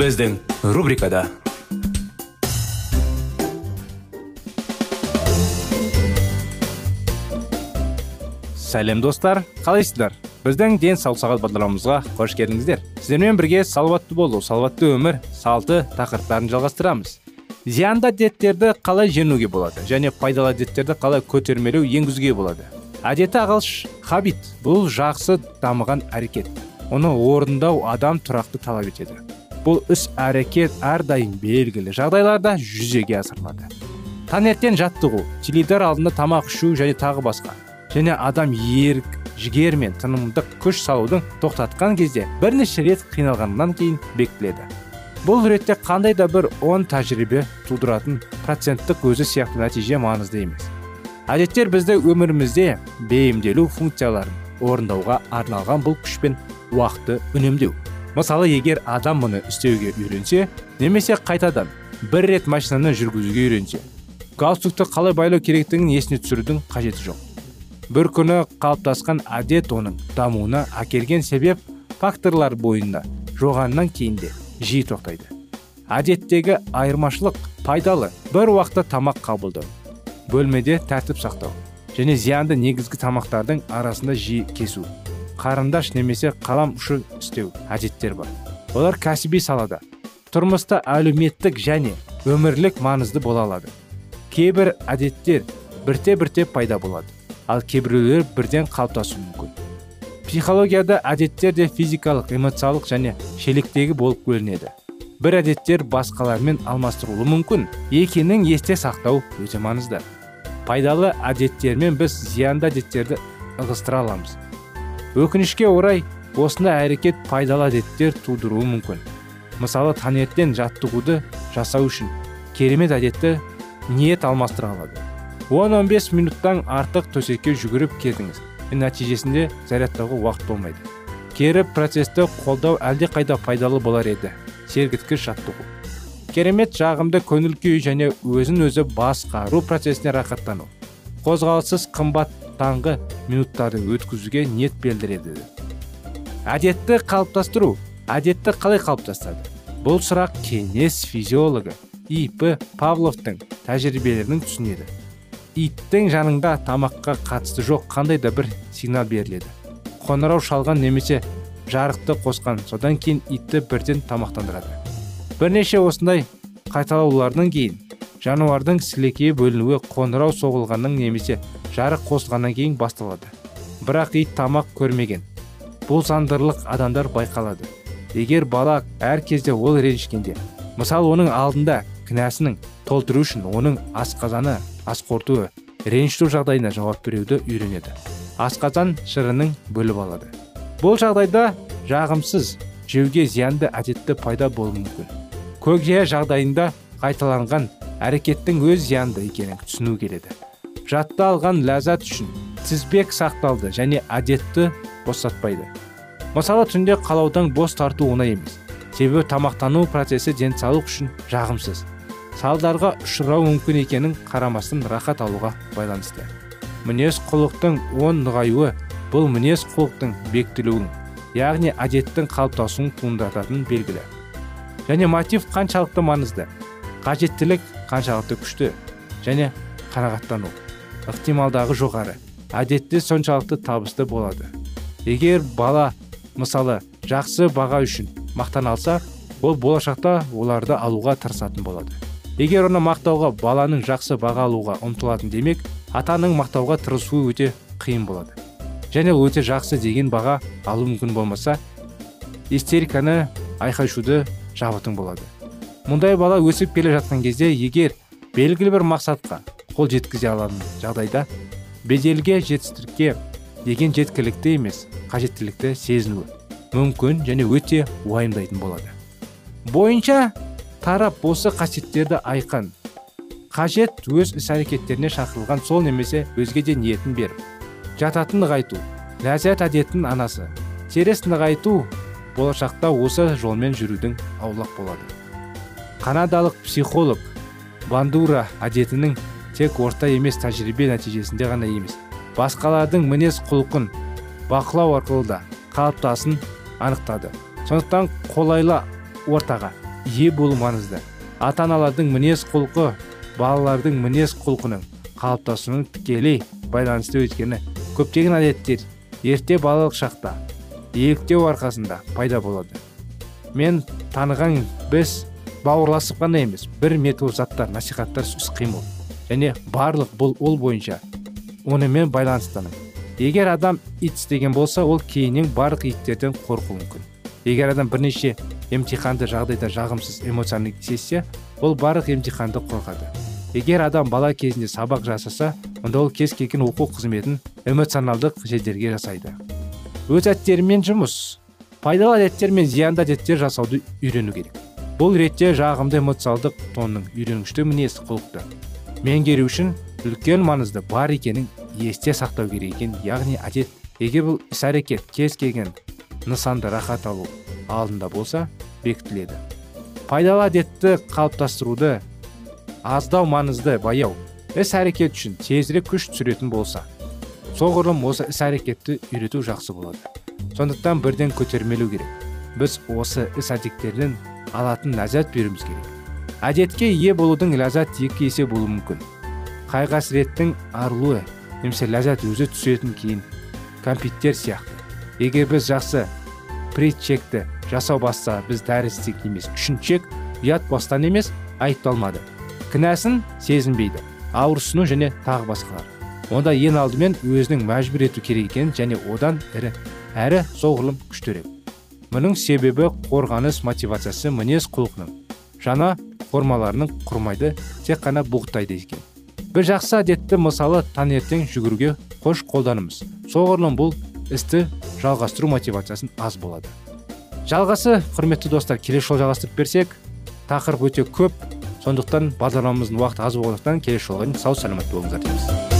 Біздің рубрикада сәлем достар қалайсыздар біздің денсаулық сағат бағдарламамызға қош келдіңіздер сіздермен бірге салауатты болу салауатты өмір салты тақырыптарын жалғастырамыз зиянды әдеттерді қалай жеңуге болады және пайдалы әдеттерді қалай көтермелеу енгізуге болады әдеті ағылш хабит бұл жақсы дамыған әрекет оны орындау адам тұрақты талап етеді бұл іс әрекет әрдайым белгілі жағдайларда жүзеге асырылады. Таңертең жаттығу теледидар алдында тамақ ішу және тағы басқа. Және адам ерік жігер мен тынымдық күш салудың тоқтатқан кезде бірнеше рет қиналғаннан кейін бекітіледі. Бұл ретте қандай да бір он тәжірибе тудыратын проценттік өзі сияқты нәтиже маңызды емес. Әдеттер бізді өмірімізде бейімделу функцияларын орындауға арналған бұл күш пен уақытты үнемдеу. Мысалы егер адам мұны істеуге үйренсе немесе қайтадан бір рет машинаны жүргізуге үйренсе галстукты қалай байлау керектігін есіне түсірудің қажеті жоқ. Бір күні қалыптасқан әдет оның дамуына әкелген себеп факторлар бойында жоғаннан кейін де жиі тоқтайды. Әдеттегі айырмашылық пайдалы бір уақытта тамақ қабылдау бөлмеде тәртіп сақтау және зиянды негізгі тамақтардың арасында жиі кесу. Қарындаш немесе қалам ұшы істеу әдеттер бар. Олар кәсіби салада тұрмыста әлеуметтік және өмірлік маңызды бола алады. Кейбір әдеттер бірте бірте пайда болады ал кейбіреулер бірден қалыптасуы мүмкін. Психологияда әдеттер де физикалық эмоциялық және шелектегі болып бөлінеді бір әдеттер басқалармен алмастырылуы мүмкін екенін есте сақтау өте маңызды. Пайдалы әдеттермен біз зиянды әдеттерді ығыстыра аламыз. Өкінішке орай осындай әрекет пайдалы әдеттер тудыруы мүмкін. Мысалы таңертең жаттығуды жасау үшін керемет әдетті ниет алмастыра алады. 10-15 минуттан артық төсекке жүгіріп келдіңіз. Нәтижесінде зарядтауға уақыт болмайды. Кері процесті қолдау әлде қайда пайдалы болар еді. Сергіткіш жаттығу. Керемет жағымды көңіл күй және өзін өзі басқару процесіне рахаттану қозғалыссыз қымбат таңғы минуттарды өткізуге ниет білдіреді. Әдетті қалыптастыру әдетті қалай қалыптастырады? Бұл сұрақ кеңес физиологы ип павловтың тәжірибелерінің түсінеді. Иттің жаныңда тамаққа қатысты жоқ қандай да бір сигнал беріледі. Қоңырау шалған немесе жарықты қосқан содан кейін итті бірден тамақтандырады. Бірнеше осындай қайталаулардан кейін жануардың сілекейі бөлінуі қоңырау соғылғаннан немесе жарық қосылғаннан кейін басталады. Бірақ ит тамақ көрмеген бұл сандырлық адамдар байқалады. Егер бала әр кезде ол ренжігенде мысалы оның алдында кінәсінің толтыру үшін оның асқазаны ас қорытуы ренжіту жағдайына жауап беруді үйренеді. Асқазан шырының бөліп алады. Бұл жағдайда жағымсыз жеуге зиянды әдетті пайда болуы мүмкін. Көкжия жағдайында қайталанған әрекеттің өз зиянды екенін түсіну келеді. Жатты алған ләззат үшін тізбек сақталды және әдетті босатпайды. Мысалы түнде қалаудан бос тарту оңай емес. Себебі тамақтану процесі денсаулық үшін жағымсыз. Салдарға ұшырау мүмкін екенін қарамастан рахат алуға байланысты. Мінез құлықтың оң нығаюы бұл мінез құлықтың бекітілуін яғни әдеттің қалыптасуын туындататын белгілі. Және мотив қаншалықты маңызды? Қажеттілік қаншалықты күшті және қанағаттану ықтималдағы жоғары әдетте соншалықты табысты болады. Егер бала мысалы жақсы баға үшін мақтан алса ол болашақта оларды алуға тырысатын болады. Егер оны мақтауға баланың жақсы баға алуға ұмтылатын демек атаның мақтауға тырысуы өте қиын болады. Және өте жақсы деген баға алу мүмкін болмаса истериканы айқай жабытың болады. Мұндай бала өсіп келе жатқан кезде егер белгілі бір мақсатқа қол жеткізе алатын жағдайда беделге жетістікке деген жеткілікті емес қажеттілікті сезінуі мүмкін және өте уайымдайтын болады. Бойынша тарап осы қасиеттерді айқын қажет өз іс әрекеттеріне шақырылған сол немесе өзге де ниетін беріп жататын нығайту ләззат әдеттің анасы теріс нығайту болашақта осы жолмен жүрудің аулақ болады. Канадалық психолог бандура әдетінің тек орта емес тәжірибе нәтижесінде ғана емес басқалардың мінез құлқын бақылау арқылы да қалыптасын анықтады. Сондықтан қолайлы ортаға ие болу маңызды. Ата аналардың мінез құлқы балалардың мінез құлқының қалыптасуының тікелей байланысты өйткені көптеген әдеттер ерте балалық шақта еліктеу арқасында пайда болады. Мен таныған біз бауырласып қана емес бір метод заттар насихаттар іс қимыл. Және барлық бұл ол бойынша онымен байланыстының егер адам ит істеген болса ол кейіннен барлық иттерден қорқуы мүмкін. Егер адам бірнеше емтиханды жағдайда жағымсыз эмоцияны сезсе ол барлық емтиханды қорқады егер адам бала кезінде сабақ жасаса онда ол кез келген оқу қызметін эмоционалдық жедерге жасайды. Өз әдеттерімен жұмыс пайдалы әдеттер мен зиянды әдеттер жасауды үйрену керек. Бұл ретте жағымды эмоциалдық тонның үйренгішті мінез құлықты меңгеру үшін үлкен маңызды бар екенін есте сақтау керек екен. Яғни әдет егер бұл іс әрекет кез келген нысанды рахат алу алдында болса бекітіледі. Пайдалы әдетті қалыптастыруды аздау маңызды баяу. Іс әрекет үшін тезірек күш түсіретін болса соғұрлым осы іс әрекетті үйрету жақсы болады. Сондықтан бірден көтермелеу керек. Біз осы іс әдеттерден алатын ләззат беруіміз керек. Әдетке ие болудың ләззат екі есе болуы мүмкін. Қайғы қасіреттің арылуы немесе ләззат өзі түсетін кейін компьютер сияқты. Егер біз жақсы притчекті жасау басса біз дәрістік емес. Үшінші чек ұят бастан емес айыпталмады кінәсін сезінбейді ауырсыну және тағы басқалар. Онда ең алдымен өзінің мәжбүр ету керек екенін және одан ірі әрі соғұрлым күштірек мұның себебі қорғаныс мотивациясы мінез құлқының жаңа формаларының құрмайды тек қана бұғыттайды екен. Бір жақсы әдетті мысалы таңертең жүгіруге қош қолданымыз. Соғұрлым бұл істі жалғастыру мотивациясын аз болады. Жалғасы құрметті достар келесі жолы жалғастырып берсек тақырып өте көп. Сондықтан бағдарламамыздың уақыты аз болғандықтан келесі жолға сау саламат болыңыздар дейміз.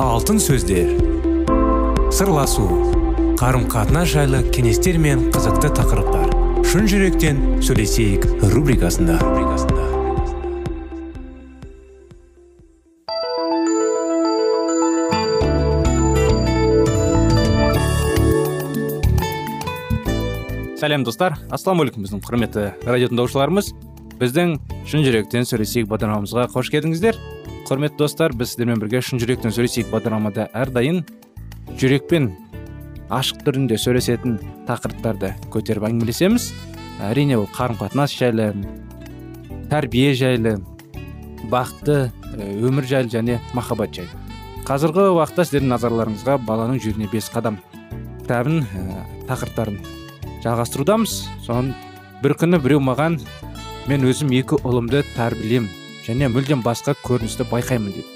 Алтын сөздер. Сырласу қарым қатынас жайлы кеңестер мен қызықты тақырыптар. Шын жүректен сөйлесейік рубрикасында. Сәлем достар. Ассалаумағалейкум біздің құрметті радио тыңдаушыларымыз біздің шын жүректен сөйлесейік бағдарламамызға қош келдіңіздер. Құрметті достар біз сіздермен бірге шын жүректен сөйлесейік. Бағдарламада әрдайым жүрекпен ашық түрінде сөйлесетін тақырыптарды көтеріп әңгімелесеміз. Әрине ол қарым қатынас жайлы тәрбие жайлы бақытты өмір жайлы және махаббат жайлы. Қазіргі уақытта сіздердің назарларыңызға баланың жүрегіне бес қадам кітабын ә, тақырыптарын жалғастырудамыз. Соның бір күні біреу маған мен өзім екі ұлымды тәрбиелеймін және мүлдем басқа көріністі байқаймын деді.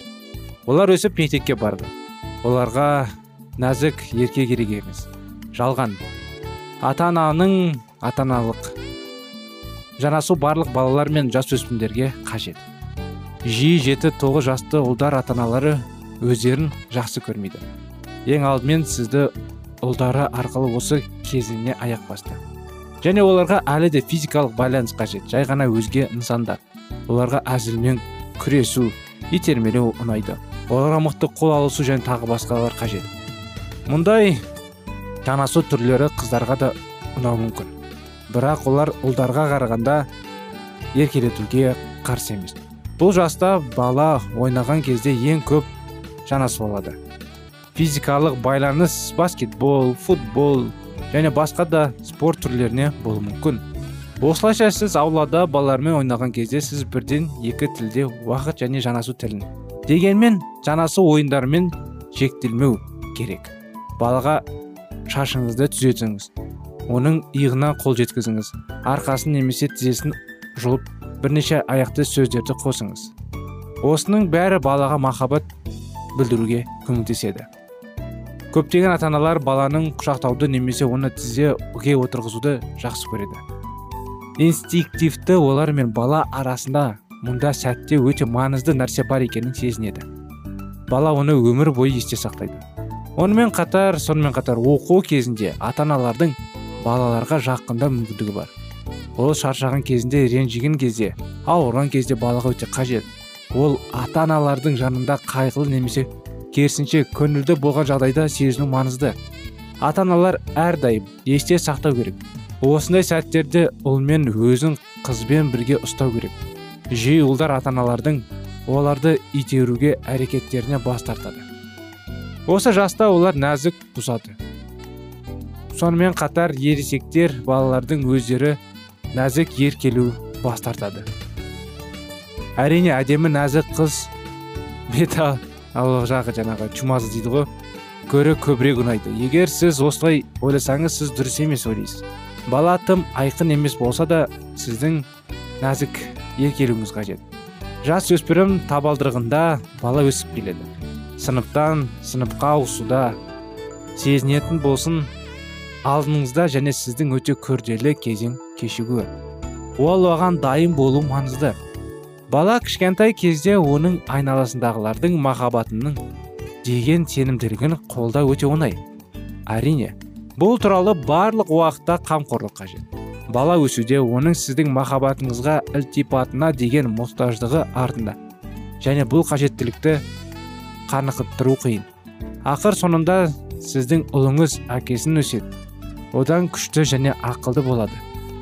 Олар өсіп мектепке барды. Оларға нәзік ерке керек емес жалған. Ата ананың ата жанасу барлық балалар мен жасөспірімдерге қажет. Жиі жеті тоғыз жасты ұлдар ата аналары өздерін жақсы көрмейді. Ең алдымен сізді ұлдары арқылы осы кезеңіне аяқ басты. Және оларға әлі де физикалық байланыс қажет жай ғана өзге нысандар. Оларға әзілмен күресу итермелеу ұнайды. Оларға мықты қол алысу және тағы басқалар қажет. Мұндай жанасу түрлері қыздарға да ұнауы мүмкін. Бірақ олар ұлдарға қарағанда еркелетуге қарсы емес. Бұл жаста бала ойнаған кезде ең көп жанасу алады физикалық байланыс баскетбол футбол және басқа да спорт түрлеріне болуы мүмкін. Осылайша сіз аулада балалармен ойнаған кезде сіз бірден екі тілде уақыт және жанасу тілін дегенмен жанасу ойындарымен шектелмеу керек. Балаға шашыңызды түзетіңіз оның иығына қол жеткізіңіз арқасын немесе тізесін жұлып бірнеше аяқты сөздерді қосыңыз. Осының бәрі балаға махаббат білдіруге көмектеседі. Көптеген ата аналар баланың құшақтауды немесе оны тізеге отырғызуды жақсы көреді. Инстинктивті олар мен бала арасында мұнда сәтте өте маңызды нәрсе бар екенін сезінеді. Бала оны өмір бойы есте сақтайды. Онымен қатар сонымен қатар оқу кезінде ата аналардың балаларға жақында мүмкіндігі бар. Ол шаршаған кезінде ренжіген кезде ауырған кезде балаға өте қажет. Ол ата аналардың жанында қайғылы немесе керісінше көңілді болған жағдайда сезіну маңызды. Ата аналар әрдайым есте сақтау керек. Осындай сәттерде ұл мен өзін қызбен бірге ұстау керек. Жиі ұлдар ата аналардың оларды итеруге әрекеттеріне бас тартады. Осы жаста олар нәзік бұзады сонымен қатар ересектер балалардың өздері нәзік еркелеу бас тартады. Әрине әдемі нәзік қыз беті ал жағы жаңағы чумазы дейді ғой. Көрі көбірек ұнайды. Егер сіз осылай ойласаңыз сіз дұрыс емес ойлайсыз. Бала тым айқын емес болса да сіздің нәзік еркелеуіңіз қажет. Жас өспірім табалдырығында бала өсіп келеді. Сыныптан сыныпқа ауысуда сезінетін болсын алдыңызда және сіздің өте күрделі кезең кешігуі. Ол оған дайын болу маңызды. Бала кішкентай кезде оның айналасындағылардың махаббатының деген сенімділігін қолдау өте оңай. Әрине бұл туралы барлық уақытта қамқорлық қажет. Бала өсуде оның сіздің махаббатыңызға ілтипатына деген мұқтаждығы артында. Және бұл қажеттілікті қанықыттыру қиын. Ақыр соңында сіздің ұлыңыз әкесін өседі. Одан күшті және ақылды болады.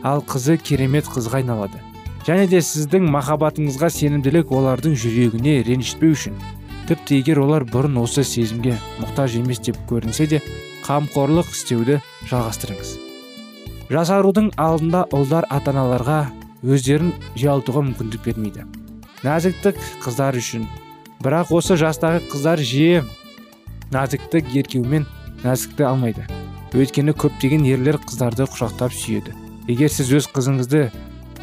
Ал қызы керемет қызға айналады. Және де сіздің махаббатыңызға сенімділік олардың жүрегіне ренжітпеу үшін. Тіпті егер олар бұрын осы сезімге мұқтаж емес деп көрінсе де қамқорлық істеуді жалғастырыңыз. Жасарудың алдында ұлдар ата аналарға өздерін ұялтуға мүмкіндік бермейді. Нәзіктік қыздар үшін. Бірақ осы жастағы қыздар жиі нәзіктік еркеумен нәзікті алмайды. Өйткені көптеген ерлер қыздарды құшақтап сүйеді. Егер сіз өз қызыңызды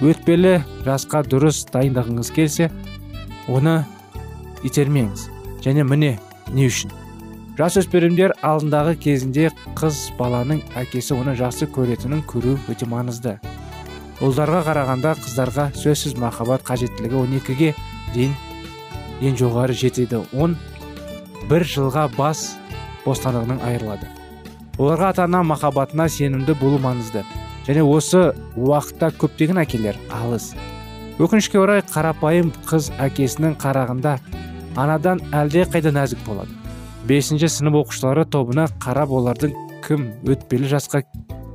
өтпелі жасқа дұрыс дайындағыңыз келсе оны итермеңіз. Және міне не үшін? Жасөспірімдер алдындағы кезінде қыз баланың әкесі оны жақсы көретінін көру өте маңызды. Ұлдарға қарағанда қыздарға сөзсіз махаббат қажеттілігі 12-ге дейін ең жоғары жетеді. Он бір жылға бас бостандығынан айырылады. Оларға ата ана махаббатына сенімді болу маңызды. Және осы уақытта көптеген әкелер алыс. Өкінішке орай қарапайым қыз әкесінің қарағында анадан әлде қайда нәзік болады. Бесінші сынып оқушылары тобына қарап олардың кім өтпелі жасқа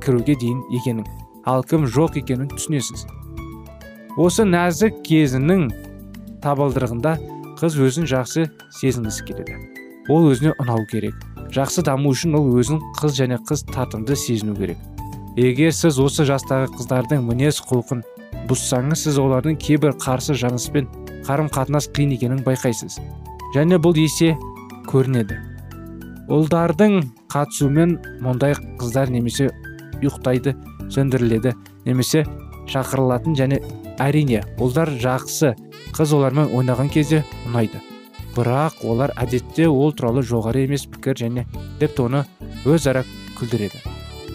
кіруге дейін екенін. Ал кім жоқ екенін түсінесіз. Осы нәзік кезінің табалдырығында қыз өзін жақсы сезінгісі келеді. Ол өзіне ұнау керек. Жақсы даму үшін ол өзін қыз және қыз тартымды сезіну керек. Егер сіз осы жастағы қыздардың мінез құлқын бұзсаңыз сіз олардың кейбір қарсы жаныспен қарым қатынас қиын екенін байқайсыз. Және бұл есе көрінеді. Ұлдардың қатысуымен мұндай қыздар немесе ұйықтайды сөндіріледі немесе шақырылатын және әрине ұлдар жақсы қыз олармен ойнаған кезде ұнайды. Бірақ олар әдетте ол туралы жоғары емес пікір және тіпті оны өзара күлдіреді.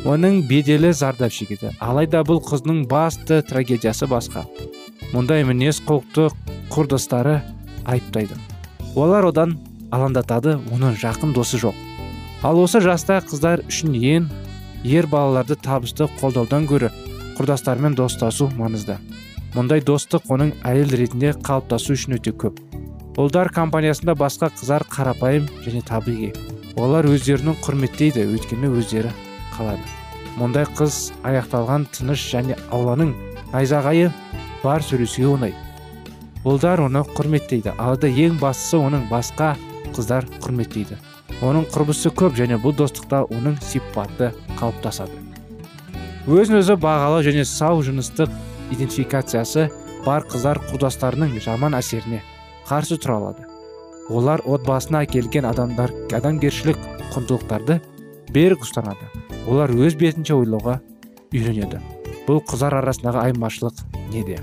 Оның беделі зардап шегеді. Алайда бұл қыздың басты трагедиясы басқа. Мұндай мінез құлықты құрдастары айыптайды. Олар одан алаңдатады оның жақын досы жоқ. Ал осы жаста қыздар үшін ең ер балаларды табысты қолдаудан гөрі құрдастармен достасу маңызды. Мұндай достық оның әйел ретінде қалыптасу үшін өте көп. Ұлдар компаниясында басқа қыздар қарапайым және табиғи. Олар өздерінің құрметтейді өйткені өздері қалады. Мұндай қыз аяқталған тыныш және ауланың найзағайы бар сөйлесуге оңай. Ұлдар оны құрметтейді. Алайда ең бастысы оның басқа қыздар құрметтейді. Оның құрбысы көп және бұл достықта оның сипаты қалыптасады. Өзін өзі бағалау және сау жыныстық идентификациясы бар қыздар құрдастарының жаман әсеріне қарсы тұра алады. Олар отбасына әкелген адамдар адамгершілік құндылықтарды берік ұстанады. Олар өз бетінше ойлауға үйренеді. Бұл қыздар арасындағы айырмашылық неде?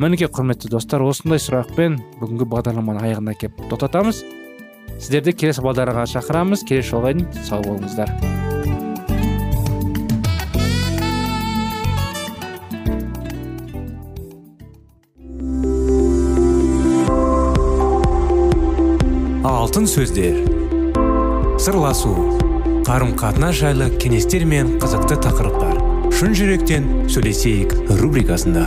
Мінекей құрметті достар осындай сұрақпен бүгінгі бағдарламаны аяғына келіп тоқтатамыз. Сіздерді келесі бағдарламаға шақырамыз. Келесі жолға дейін сау болыңыздар. Алтын сөздер. Сырласу. Қарым қатынас жайлы кеңестер мен қызықты тақырыптар. Шын жүректен сөйлесейік рубрикасында.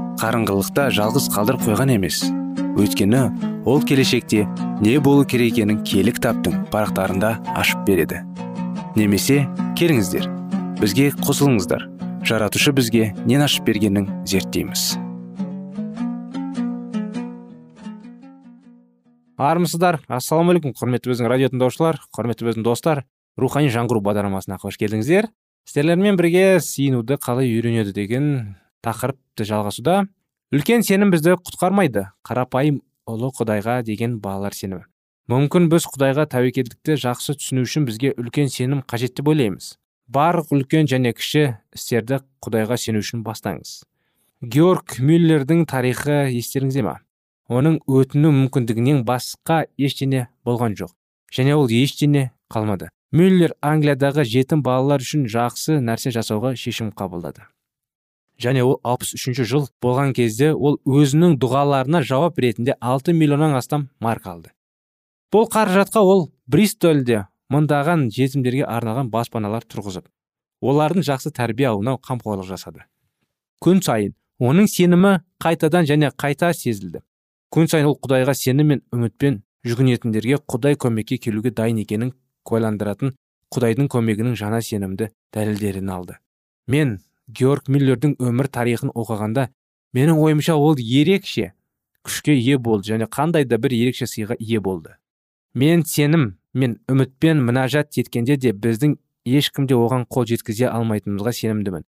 қарыңғылықта жалғыз қалдырып қойған емес. Өйткені ол келешекте не болу керек екенін кітаптың парақтарында ашып береді. Немесе келіңіздер бізге қосылыңыздар. Жаратушы бізге нен ашып бергенін зерттейміз. Армысыздар ассалаумағалейкум құрметті біздің радио тыңдаушылар құрметті біздің достар. Рухани жаңғыру бағдарламасына қош келдіңіздер. Сіздермен бірге сиынуды қалай үйренеді деген тақырыпты жалғасуда. Үлкен сенім бізді құтқармайды. Қарапайым ұлы құдайға деген балалар сенімі. Мүмкін біз құдайға тәуекелдікті жақсы түсіну үшін бізге үлкен сенім қажет деп ойлаймыз. Барлық үлкен және кіші істерді құдайға сену үшін бастаңыз. Георг мюллердің тарихы естеріңізде ма оның өтіну мүмкіндігінен басқа ештеңе болған жоқ. Және ол ештеңе қалмады. Мюллер англиядағы жетім балалар үшін жақсы нәрсе жасауға шешім қабылдады. Және ол 63 жыл болған кезде ол өзінің дұғаларына жауап ретінде 6 миллионнан астам марк алды. Бұл қаражатқа ол бристольде мыңдаған жетімдерге арналған баспаналар тұрғызып олардың жақсы тәрбие алуына қамқорлық жасады. Күн сайын оның сенімі қайтадан және қайта сезілді. Күн сайын ол құдайға сенім мен үмітпен жүгінетіндерге құдай көмекке келуге дайын екенін куәландыратын құдайдың көмегінің жаңа сенімді дәлелдерін алды. Мен георг миллердің өмір тарихын оқығанда менің ойымша ол ерекше күшке ие болды және қандай да бір ерекше сыйға ие болды. Мен сенім мен үмітпен мінәжат еткенде де біздің ешкімде оған қол жеткізе алмайтынымызға сенімдімін.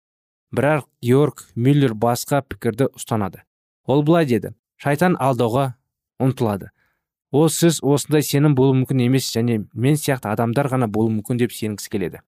Бірақ георг мюллер басқа пікірді ұстанады. Ол былай деді шайтан алдауға ұмтылады. Ол сіз осындай сенім болуы мүмкін емес және мен сияқты адамдар ғана болуы мүмкін деп сенгісі келеді.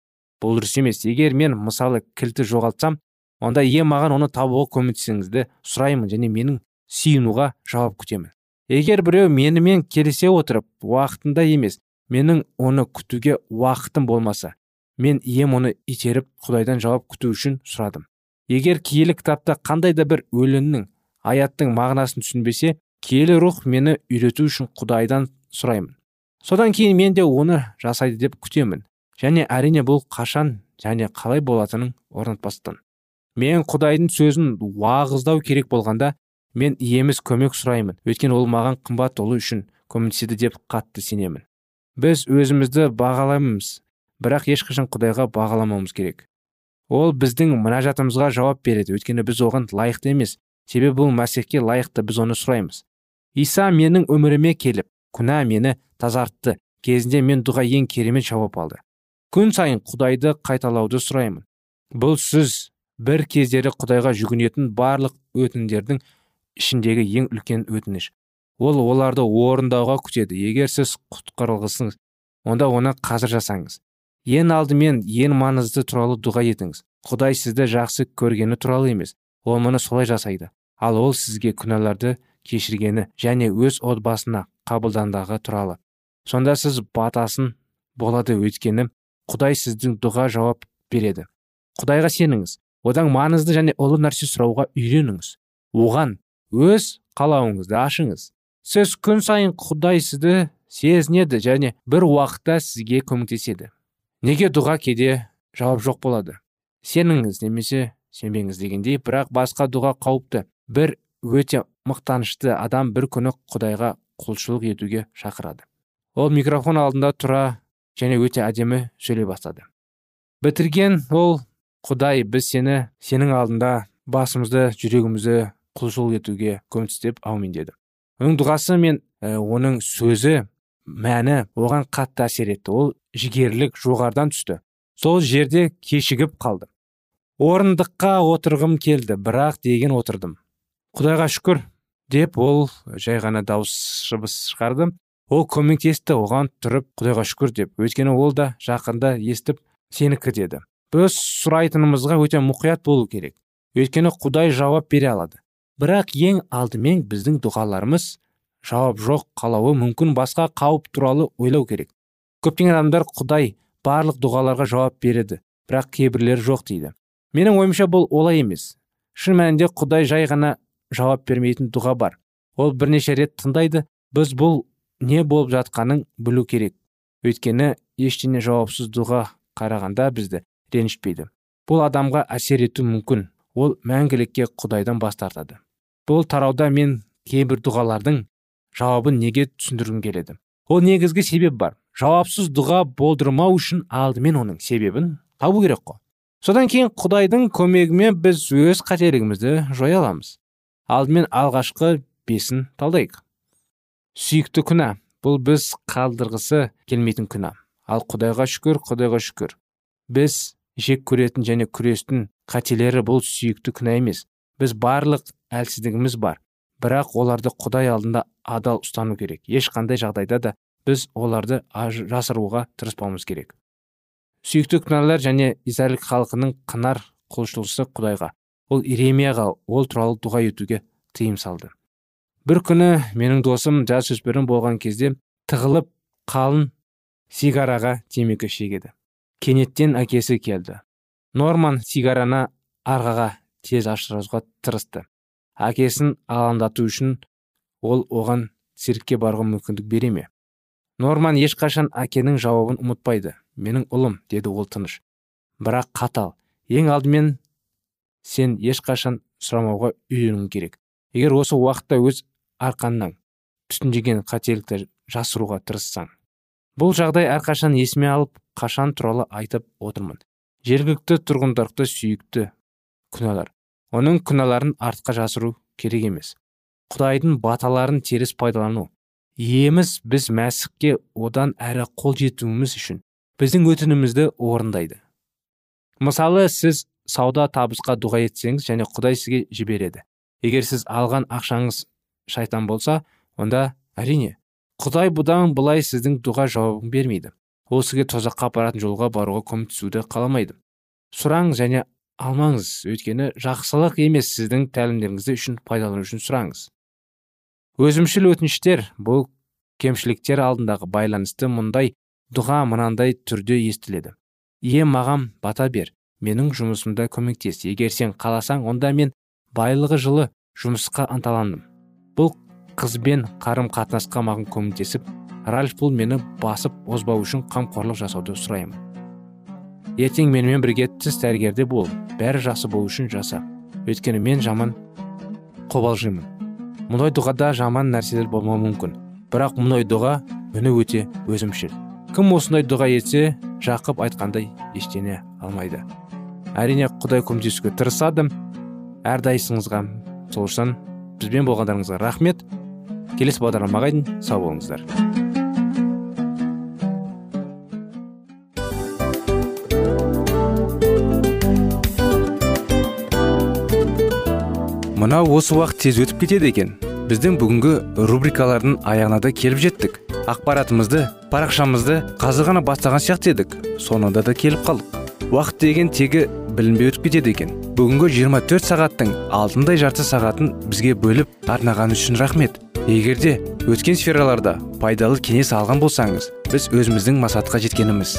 Бұл дұрыс емес. Егер мен мысалы кілтті жоғалтсам онда ие маған оны табуға көмектесіңізді сұраймын және менің сүйінуға жауап күтемін. Егер біреу менімен келісе отырып уақытында емес менің оны күтуге уақытым болмаса мен ием оны итеріп құдайдан жауап күту үшін сұрадым. Егер киелі кітапта қандай да бір өлеңнің аяттың мағынасын түсінбесе киелі рух мені үйрету үшін құдайдан сұраймын. Содан кейін мен де оны жасайды деп күтемін. Және әрине бұл қашан және қалай болатынын орнатпастан. Мен құдайдың сөзін уағыздау керек болғанда мен иеміз көмек сұраймын. Өйткені ол маған қымбат болу үшін көмектеседі деп қатты сенемін. Біз өзімізді бағалаймыз бірақ ешқашан құдайға бағаламауымыз керек. Ол біздің мінәжатымызға жауап береді. Өйткені біз оған лайықты емес. Себебі бұл мәсіхке лайықты біз оны сұраймыз. Иса менің өміріме келіп күнә мені тазартты. Кезінде мен дұға ең керемет жауап алды. Күн сайын құдайды қайталауды сұраймын. Бұл сіз бір кездері құдайға жүгінетін барлық өтіндердің ішіндегі ең үлкен өтініш. Ол оларды орындауға күтеді. Егер сіз құтқарылғысыңыз онда оны қазір жасаңыз. Ең алдымен ең маңызды туралы дұға етіңіз. Құдай сізді жақсы көргені туралы емес ол мұны солай жасайды. Ал ол сізге күнәларды кешіргені және өз отбасына қабылдандағы туралы. Сонда сіз батасын болады өйткені құдай сіздің дұға жауап береді. Құдайға сеніңіз. Одан маңызды және ұлы нәрсе сұрауға үйреніңіз. Оған өз қалауыңызды ашыңыз. Сіз күн сайын құдай сізді сезінеді және бір уақытта сізге көмектеседі. Неге дұға кейде жауап жоқ болады? Сеніңіз немесе сенбеңіз дегендей бірақ басқа дұға қауіпті. Бір өте мақтанышты адам бір күні құдайға құлшылық етуге шақырады. Ол микрофон алдында тұра және өте әдемі сөйлей бастады. Бітірген ол құдай біз сені сенің алдында басымызды жүрегімізді құлшылық етуге көмектес аумин деді. Оның дұғасы мен оның сөзі мәні оған қатты әсер етті. Ол жігерлік жоғардан түсті. Сол жерде кешігіп қалды. Орындыққа отырғым келді бірақ деген отырдым. Құдайға шүкір деп ол жай ғана дауыс шыбыс шығарды. Ол көмектесті оған тұрып құдайға шүкір деп. Өйткені ол да жақында естіп сенікі деді біз сұрайтынымызға өте мұқият болу керек. Өйткені құдай жауап бере алады. Бірақ ең алдымен біздің дұғаларымыз жауап жоқ қалауы мүмкін басқа қауіп туралы ойлау керек. Көптеген адамдар құдай барлық дұғаларға жауап береді бірақ кейбірлері жоқ дейді. Менің ойымша бұл олай емес. Шын мәнінде құдай жай ғана жауап бермейтін дұға бар. Ол бірнеше рет тыңдайды. Біз бұл не болып жатқанын білу керек. Өйткені ештеңе жауапсыз дұға қарағанда бізді ренжітпейді бұл адамға әсер ету мүмкін. Ол мәңгілікке құдайдан бас тартады. Бұл тарауда мен кейбір дұғалардың жауабын неге түсіндіргім келеді? Ол негізгі себеп бар. Жауапсыз дұға болдырмау үшін алдымен оның себебін табу керек қой. Содан кейін құдайдың көмегімен біз өз қателігімізді жоя аламыз. Алдымен алғашқы бесін талдайық. Сүйікті күнә. Бұл біз қалдырғысы келмейтін күнә. Ал құдайға шүкір құдайға шүкір. Біз жек көретін және күрестің қателері бұл сүйікті күнә емес. Біз барлық әлсіздігіміз бар. Бірақ оларды құдай алдында адал ұстану керек. Ешқандай жағдайда да біз оларды жасыруға тырыспауымыз керек. Сүйікті күнәлар және израиль халқының қынар құлшылысы құдайға. Ол иеремияға ол туралы дұға етуге тыйым салды. Бір күні менің досым жасөспірім болған кезде тығылып қалын сигараға темекі шегеді. Кенеттен әкесі келді. Норман сигараны арғаға тез ашыруға тырысты. Әкесін алаңдату үшін ол оған циркке баруға мүмкіндік бере ме? Норман ешқашан әкенің жауабын ұмытпайды. Менің ұлым деді ол тыныш. Бірақ қатал ең алдымен сен ешқашан сұрамауға үйренуің керек. Егер осы уақытта өз арқаннан түтіндеген қателікті жасыруға тырыссаң бұл жағдай әрқашан есіме алып қашан туралы айтып отырмын. Жергілікті тұрғындарды сүйікті күнәлар. Оның күнәларын артқа жасыру керек емес. Құдайдың баталарын теріс пайдалану. Еміз біз мәсіхке одан әрі қол жетуіміз үшін біздің өтінімізді орындайды. Мысалы сіз сауда табысқа дұға етсеңіз және құдай сізге жібереді. Егер сіз алған ақшаңыз шайтан болса онда әрине құдай бұдан былай сіздің дұға жауабын бермейді. Ол сізге тозаққа апаратын жолға баруға көмектесуді қаламайды. Сұраңыз және алмаңыз. Өйткені жақсылық емес сіздің тәлімдеріңізді үшін пайдалану үшін сұраңыз өзімшіл өтініштер бұл кемшіліктер алдындағы байланысты мұндай дұға мынандай түрде естіледі. Ие маған бата бер. Менің жұмысымда көмектес. Егер сен қаласаң онда мен байлығы жылы жұмысқа ынталандым. Бұл қызбен қарым қатынасқа маған көмектесіп ральф бұл мені басып озбау үшін қамқорлық жасауды сұраймын. Ертең менімен бірге тіс дәрігерде бол бәрі жақсы болу үшін жаса өйткені мен жаман қобалжимын. Мұндай дұғада жаман нәрселер болмауы мүмкін. Бірақ мұндай дұға үні өте өзімшіл. Кім осындай дұға етсе жақып айтқандай ештеңе алмайды. Әрине құдай көмектесуге тырысады. Әрдайсыңызға сол үшін бізбен болғандарыңызға рахмет. Келесі бағдарламаға дейін сау болыңыздар. Мынау осы уақыт тез өтіп кетеді екен. Біздің бүгінгі рубрикалардың аяғына да келіп жеттік. Ақпаратымызды парақшамызды қазір ғана бастаған сияқты едік. Соңында да келіп қалдық. Уақыт деген тегі білінбей өтіп кетеді екен. Бүгінгі 24 сағаттың алтындай жарты сағатын бізге бөліп арнаған үшін рахмет. Егерде өткен сфераларда пайдалы кеңес алған болсаңыз біз өзіміздің мақсатқа жеткеніміз.